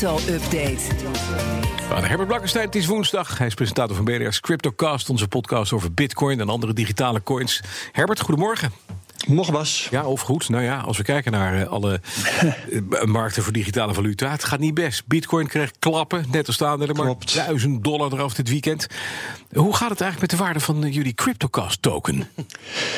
crypto-update. Herbert Blankenstein, is woensdag. Hij is presentator van BNR's Cryptocast, onze podcast over bitcoin en andere digitale coins. Herbert, goedemorgen. Nog was. Ja, of goed. Nou ja, als we kijken naar eh, alle eh, markten voor digitale valuta, het gaat niet best. Bitcoin krijgt klappen, net als de aandelenmarkt. Klopt. 1000 dollar eraf dit weekend. Hoe gaat het eigenlijk met de waarde van eh, jullie Cryptocast token?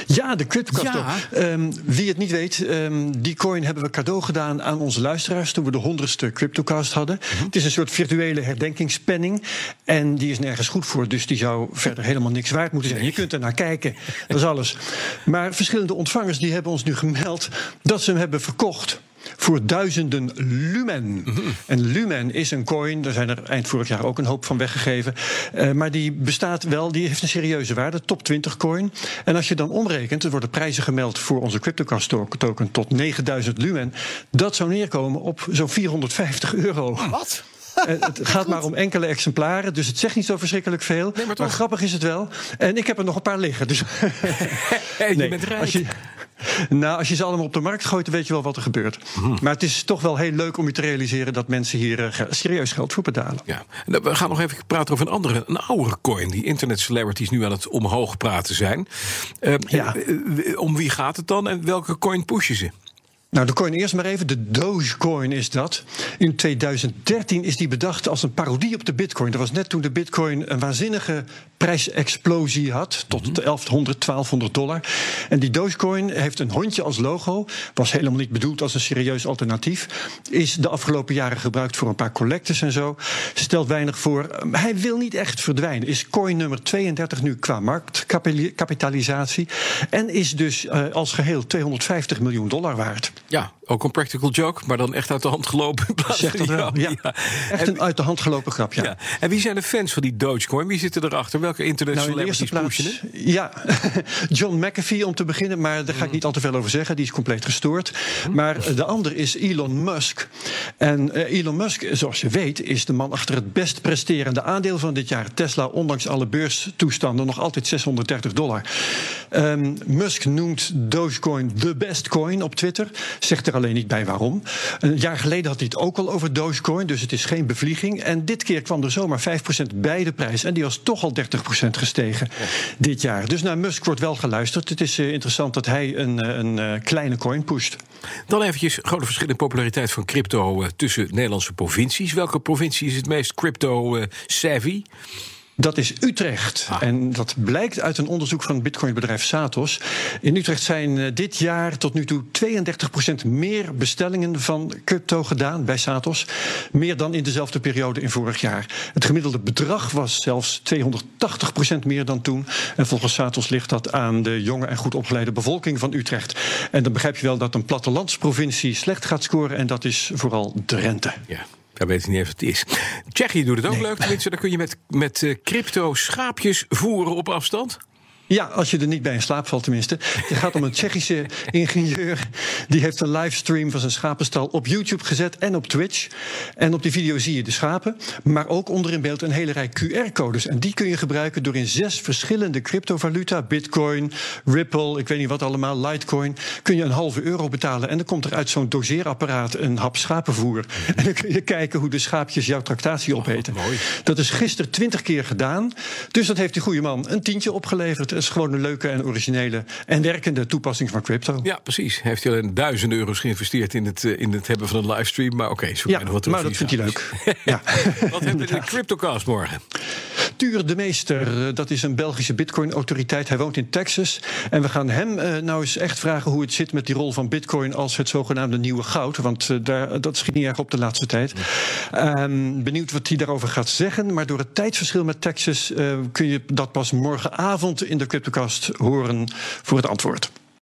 Ja, de CryptoCast. Ja. Ehm, wie het niet weet, ehm, die coin hebben we cadeau gedaan aan onze luisteraars toen we de honderdste CryptoCast hadden. Mhm. Het is een soort virtuele herdenkingspenning. En die is nergens goed voor, dus die zou verder helemaal niks waard moeten zijn. Je kunt er naar kijken, dat is alles. Maar verschillende ontvangers die hebben ons nu gemeld dat ze hem hebben verkocht. Voor duizenden lumen. En lumen is een coin, daar zijn er eind vorig jaar ook een hoop van weggegeven. Eh, maar die bestaat wel, die heeft een serieuze waarde, top 20 coin. En als je dan omrekent, er worden prijzen gemeld voor onze CryptoCast to- token tot 9000 lumen. Dat zou neerkomen op zo'n 450 euro. Wat? Eh, het gaat maar om enkele exemplaren, dus het zegt niet zo verschrikkelijk veel. Nee, maar grappig is het wel. En ik heb er nog een paar liggen. Dus Hey, je Nee, bent rijk. Als je, nou, als je ze allemaal op de markt gooit, dan weet je wel wat er gebeurt. Mhm. Maar het is toch wel heel leuk om je te realiseren dat mensen hier eh, serieus geld voor betalen. Ja, we gaan nog even praten over een andere, een oudere coin. Die internet celebrities nu aan het omhoog praten zijn. Ja. eh, om wie gaat het dan en welke coin pushen ze? Nou, de coin eerst maar even. De Dogecoin is dat. In 2013 is die bedacht als een parodie op de Bitcoin. Dat was net toen de Bitcoin een waanzinnige prijsexplosie had. Tot 1100, 1200 dollar. En die Dogecoin heeft een hondje als logo. Was helemaal niet bedoeld als een serieus alternatief. Is de afgelopen jaren gebruikt voor een paar collectors en zo. Stelt weinig voor. Hij wil niet echt verdwijnen. Is coin nummer 32 nu qua marktkapitalisatie. En is dus eh, als geheel 250 miljoen dollar waard. Ja, ook een practical joke, maar dan echt uit de hand gelopen. Zegt dat wel? Ja. Echt een uit de hand gelopen grap, ja. Ja. En wie zijn de fans van die Dogecoin? Wie zitten erachter? Welke internet Nou, in de eerste celebrities plaats, ja, John McAfee om te beginnen, maar daar ga ik niet al te veel over zeggen. Die is compleet gestoord. Maar eh, de ander is Elon Musk. En eh, Elon Musk, zoals je weet, is de man achter het best presterende aandeel van dit jaar. Tesla, ondanks alle beurstoestanden, nog altijd 630 dollar. Ehm, Musk noemt Dogecoin de best coin op Twitter. Zegt er alleen niet bij waarom. Een jaar geleden had hij het ook al over Dogecoin, dus het is geen bevlieging. En dit keer kwam er zomaar 5% bij de prijs. En die was toch al 30% gestegen dit jaar. Dus naar Musk wordt wel geluisterd. Het is eh, interessant dat hij een, eh, een kleine coin pusht. Dan eventjes grote verschil in populariteit van crypto eh, tussen Nederlandse provincies. Welke provincie is het meest crypto-savvy? Dat is Utrecht. Ah. En dat blijkt uit een onderzoek van het bitcoinbedrijf Satos. In Utrecht zijn eh, dit jaar tot nu toe 32% meer bestellingen van crypto gedaan bij Satos. Meer dan in dezelfde periode in vorig jaar. Het gemiddelde bedrag was zelfs 280% meer dan toen. En volgens Satos ligt dat aan de jonge en goed opgeleide bevolking van Utrecht. En dan begrijp je wel dat een plattelandsprovincie slecht gaat scoren. En dat is vooral Drenthe. Ja. Daar weet ik niet of het is. Tsjechië doet het ook leuk. Tenminste, daar kun je met, met eh, crypto schaapjes voeren op afstand. Ja, als je er niet bij in slaap valt tenminste. Het gaat om een Tsjechische ingenieur. Die heeft een livestream van zijn schapenstal op YouTube gezet en op Twitch. En op die video zie je de schapen. Maar ook onder in beeld een hele rij QR-codes. En die kun je gebruiken door in zes verschillende cryptovaluta... bitcoin, Ripple, ik weet niet wat allemaal, Litecoin... kun je een halve euro betalen. En dan komt er uit zo'n doseerapparaat een hap schapenvoer. En dan kun je kijken hoe de schaapjes jouw tractatie opeten. mooi. Dat is gisteren twintig keer gedaan. Dus dat heeft die goede man een tientje opgeleverd. Is gewoon een leuke en originele en werkende toepassing van crypto. Ja, precies. Heeft hij alleen duizenden euro's geïnvesteerd in het, eh, in het hebben van een livestream. Maar oké, zoek Ja, nog wat maar dat vindt hij leuk. Ja. Wat hebben we in de CryptoCast morgen? Tuur de Meester, eh, dat is een Belgische bitcoin-autoriteit. Hij woont in Texas. En we gaan hem eh, nou eens echt vragen hoe het zit met die rol van bitcoin als het zogenaamde nieuwe goud. Want eh, daar, dat schiet niet erg op de laatste tijd. Ehm, benieuwd wat hij daarover gaat zeggen. Maar door het tijdsverschil met Texas kun je dat pas morgenavond in de CryptoCast horen voor het antwoord.